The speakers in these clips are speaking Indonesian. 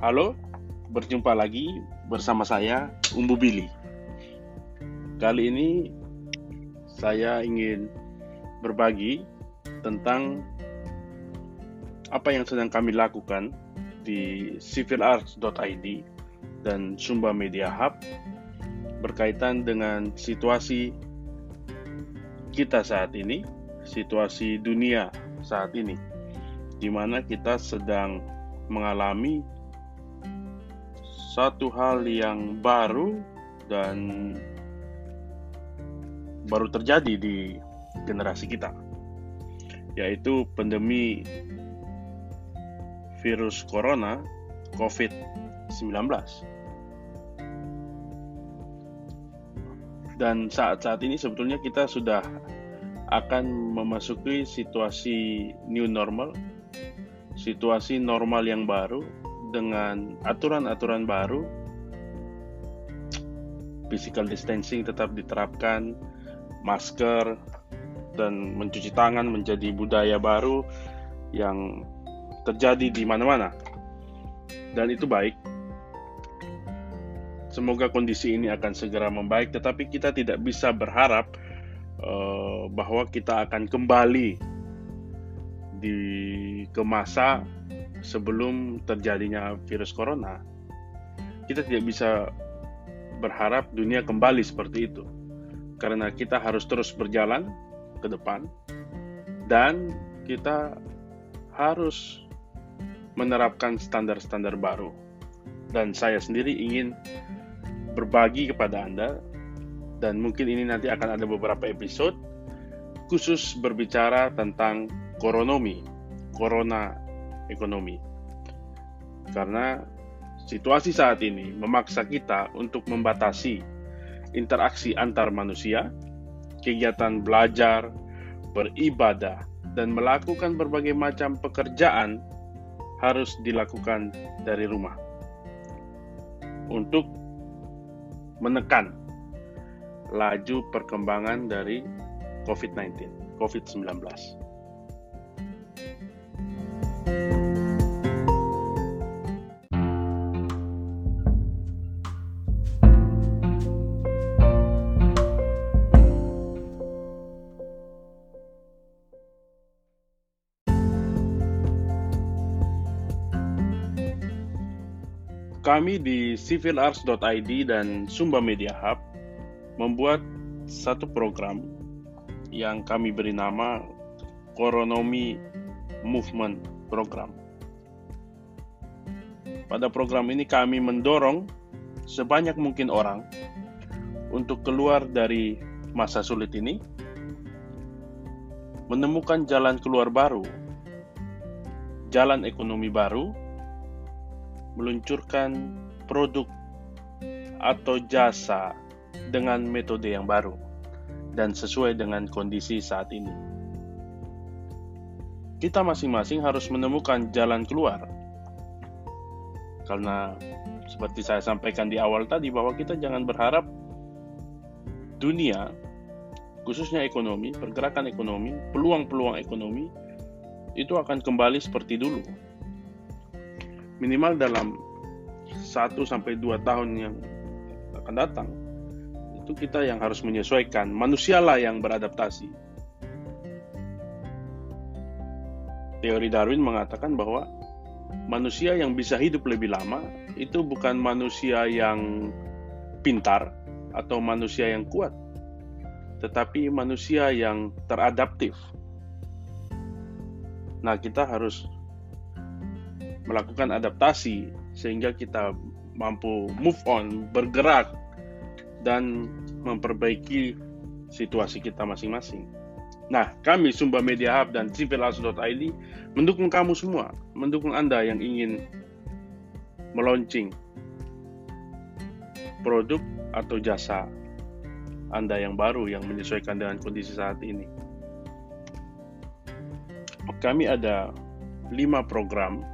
Halo, berjumpa lagi bersama saya Umbu Billy. Kali ini saya ingin berbagi tentang apa yang sedang kami lakukan di civilarts.id dan Sumba Media Hub berkaitan dengan situasi kita saat ini, situasi dunia saat ini, di mana kita sedang mengalami satu hal yang baru dan baru terjadi di generasi kita, yaitu pandemi virus corona COVID-19. Dan saat-saat ini sebetulnya kita sudah akan memasuki situasi new normal, situasi normal yang baru dengan aturan-aturan baru, physical distancing tetap diterapkan, masker dan mencuci tangan menjadi budaya baru yang terjadi di mana-mana. Dan itu baik. Semoga kondisi ini akan segera membaik, tetapi kita tidak bisa berharap uh, bahwa kita akan kembali di ke masa sebelum terjadinya virus corona, kita tidak bisa berharap dunia kembali seperti itu. Karena kita harus terus berjalan ke depan dan kita harus menerapkan standar-standar baru. Dan saya sendiri ingin berbagi kepada Anda dan mungkin ini nanti akan ada beberapa episode khusus berbicara tentang koronomi, corona ekonomi. Karena situasi saat ini memaksa kita untuk membatasi interaksi antar manusia, kegiatan belajar, beribadah, dan melakukan berbagai macam pekerjaan harus dilakukan dari rumah untuk menekan laju perkembangan dari COVID-19, COVID-19. Kami di civilarts.id dan Sumba Media Hub membuat satu program yang kami beri nama Koronomi Movement Program. Pada program ini kami mendorong sebanyak mungkin orang untuk keluar dari masa sulit ini, menemukan jalan keluar baru, jalan ekonomi baru, meluncurkan produk atau jasa dengan metode yang baru dan sesuai dengan kondisi saat ini. Kita masing-masing harus menemukan jalan keluar, karena seperti saya sampaikan di awal tadi, bahwa kita jangan berharap dunia, khususnya ekonomi, pergerakan ekonomi, peluang-peluang ekonomi, itu akan kembali seperti dulu minimal dalam 1 sampai 2 tahun yang akan datang itu kita yang harus menyesuaikan. Manusialah yang beradaptasi. Teori Darwin mengatakan bahwa manusia yang bisa hidup lebih lama itu bukan manusia yang pintar atau manusia yang kuat tetapi manusia yang teradaptif. Nah kita harus melakukan adaptasi sehingga kita mampu move on, bergerak dan memperbaiki situasi kita masing-masing. Nah, kami Sumba Media Hub dan civilas.id mendukung kamu semua, mendukung Anda yang ingin meluncing produk atau jasa Anda yang baru yang menyesuaikan dengan kondisi saat ini. Kami ada lima program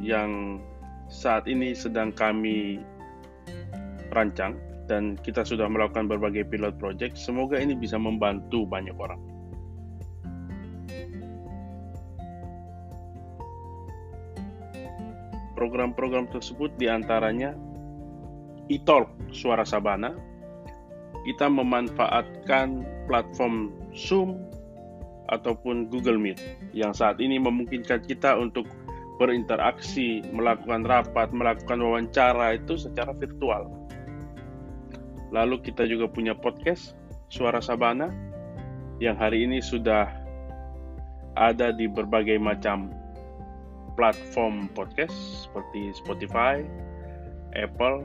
yang saat ini sedang kami rancang dan kita sudah melakukan berbagai pilot project. Semoga ini bisa membantu banyak orang. program-program tersebut di antaranya e-talk Suara Sabana. Kita memanfaatkan platform Zoom ataupun Google Meet yang saat ini memungkinkan kita untuk berinteraksi, melakukan rapat, melakukan wawancara itu secara virtual. Lalu kita juga punya podcast Suara Sabana yang hari ini sudah ada di berbagai macam platform podcast seperti Spotify, Apple,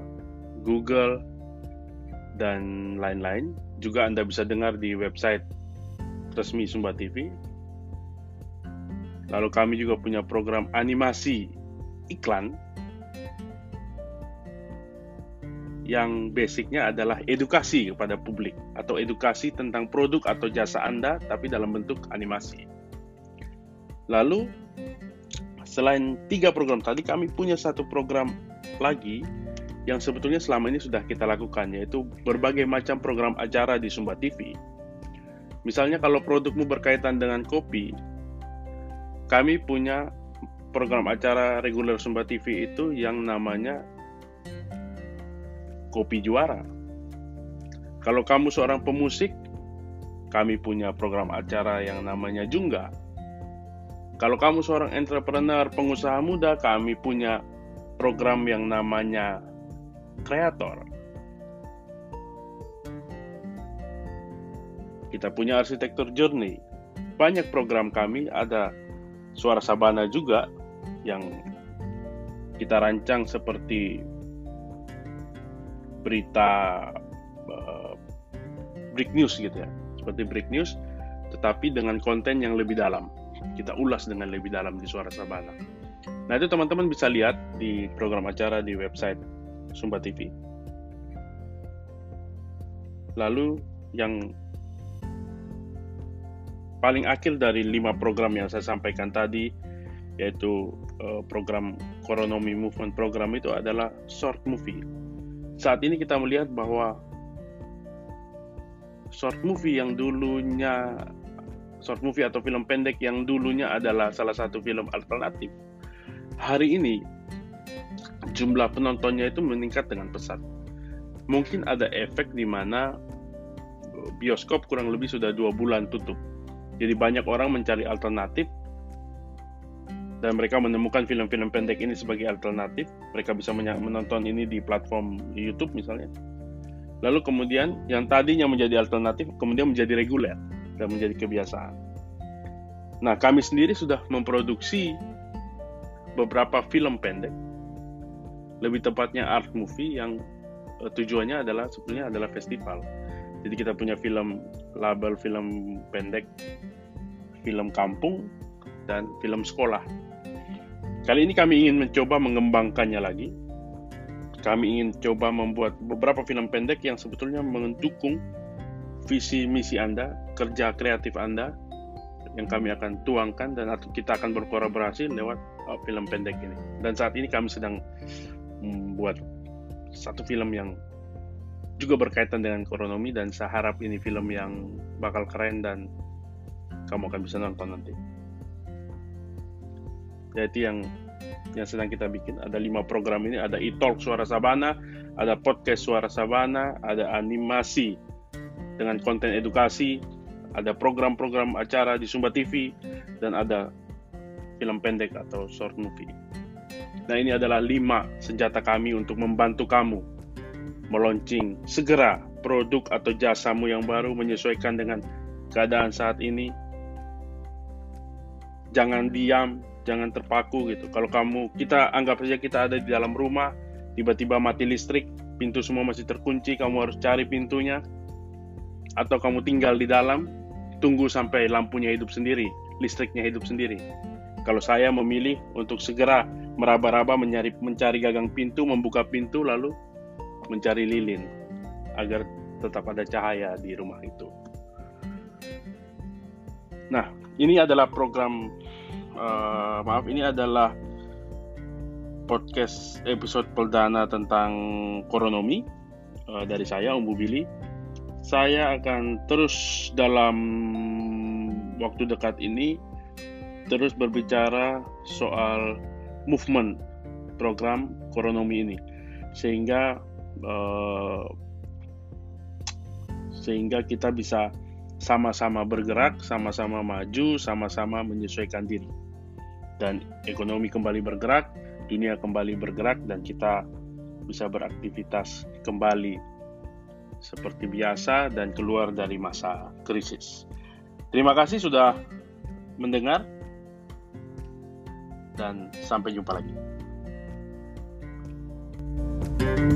Google, dan lain-lain. Juga Anda bisa dengar di website resmi Sumba TV. Lalu kami juga punya program animasi iklan yang basicnya adalah edukasi kepada publik atau edukasi tentang produk atau jasa Anda tapi dalam bentuk animasi. Lalu selain tiga program tadi kami punya satu program lagi yang sebetulnya selama ini sudah kita lakukan yaitu berbagai macam program acara di Sumba TV Misalnya kalau produkmu berkaitan dengan kopi, kami punya program acara reguler Sumba TV itu yang namanya Kopi Juara. Kalau kamu seorang pemusik, kami punya program acara yang namanya Jungga. Kalau kamu seorang entrepreneur, pengusaha muda, kami punya program yang namanya Kreator. Kita punya arsitektur journey. Banyak program kami ada suara sabana juga yang kita rancang seperti berita uh, break news gitu ya. Seperti break news tetapi dengan konten yang lebih dalam. Kita ulas dengan lebih dalam di suara sabana. Nah, itu teman-teman bisa lihat di program acara di website Sumba TV. Lalu yang paling akhir dari lima program yang saya sampaikan tadi yaitu uh, program Koronomi Movement Program itu adalah short movie. Saat ini kita melihat bahwa short movie yang dulunya short movie atau film pendek yang dulunya adalah salah satu film alternatif. Hari ini jumlah penontonnya itu meningkat dengan pesat. Mungkin ada efek di mana bioskop kurang lebih sudah dua bulan tutup jadi banyak orang mencari alternatif dan mereka menemukan film-film pendek ini sebagai alternatif. Mereka bisa menonton ini di platform YouTube misalnya. Lalu kemudian yang tadinya menjadi alternatif kemudian menjadi reguler dan menjadi kebiasaan. Nah, kami sendiri sudah memproduksi beberapa film pendek. Lebih tepatnya art movie yang uh, tujuannya adalah sebenarnya adalah festival. Jadi kita punya film label film pendek, film kampung, dan film sekolah. Kali ini kami ingin mencoba mengembangkannya lagi. Kami ingin coba membuat beberapa film pendek yang sebetulnya mendukung visi misi Anda, kerja kreatif Anda yang kami akan tuangkan dan kita akan berkolaborasi lewat uh, film pendek ini. Dan saat ini kami sedang membuat satu film yang juga berkaitan dengan ekonomi dan saya harap ini film yang bakal keren dan kamu akan bisa nonton nanti. Jadi yang yang sedang kita bikin ada lima program ini ada e-talk suara sabana, ada podcast suara sabana, ada animasi dengan konten edukasi, ada program-program acara di Sumba TV dan ada film pendek atau short movie. Nah ini adalah lima senjata kami untuk membantu kamu meluncing segera produk atau jasamu yang baru menyesuaikan dengan keadaan saat ini. Jangan diam, jangan terpaku gitu. Kalau kamu kita anggap saja kita ada di dalam rumah, tiba-tiba mati listrik, pintu semua masih terkunci, kamu harus cari pintunya. Atau kamu tinggal di dalam, tunggu sampai lampunya hidup sendiri, listriknya hidup sendiri. Kalau saya memilih untuk segera meraba-raba mencari mencari gagang pintu, membuka pintu lalu mencari lilin agar tetap ada cahaya di rumah itu. Nah, ini adalah program uh, maaf ini adalah podcast episode perdana tentang koronomi uh, dari saya Umbu Billy. Saya akan terus dalam waktu dekat ini terus berbicara soal movement program koronomi ini sehingga Eh, sehingga kita bisa sama-sama bergerak, sama-sama maju, sama-sama menyesuaikan diri. Dan ekonomi kembali bergerak, dunia kembali bergerak, dan kita bisa beraktivitas kembali seperti biasa dan keluar dari masa krisis. Terima kasih sudah mendengar, dan sampai jumpa lagi. thank you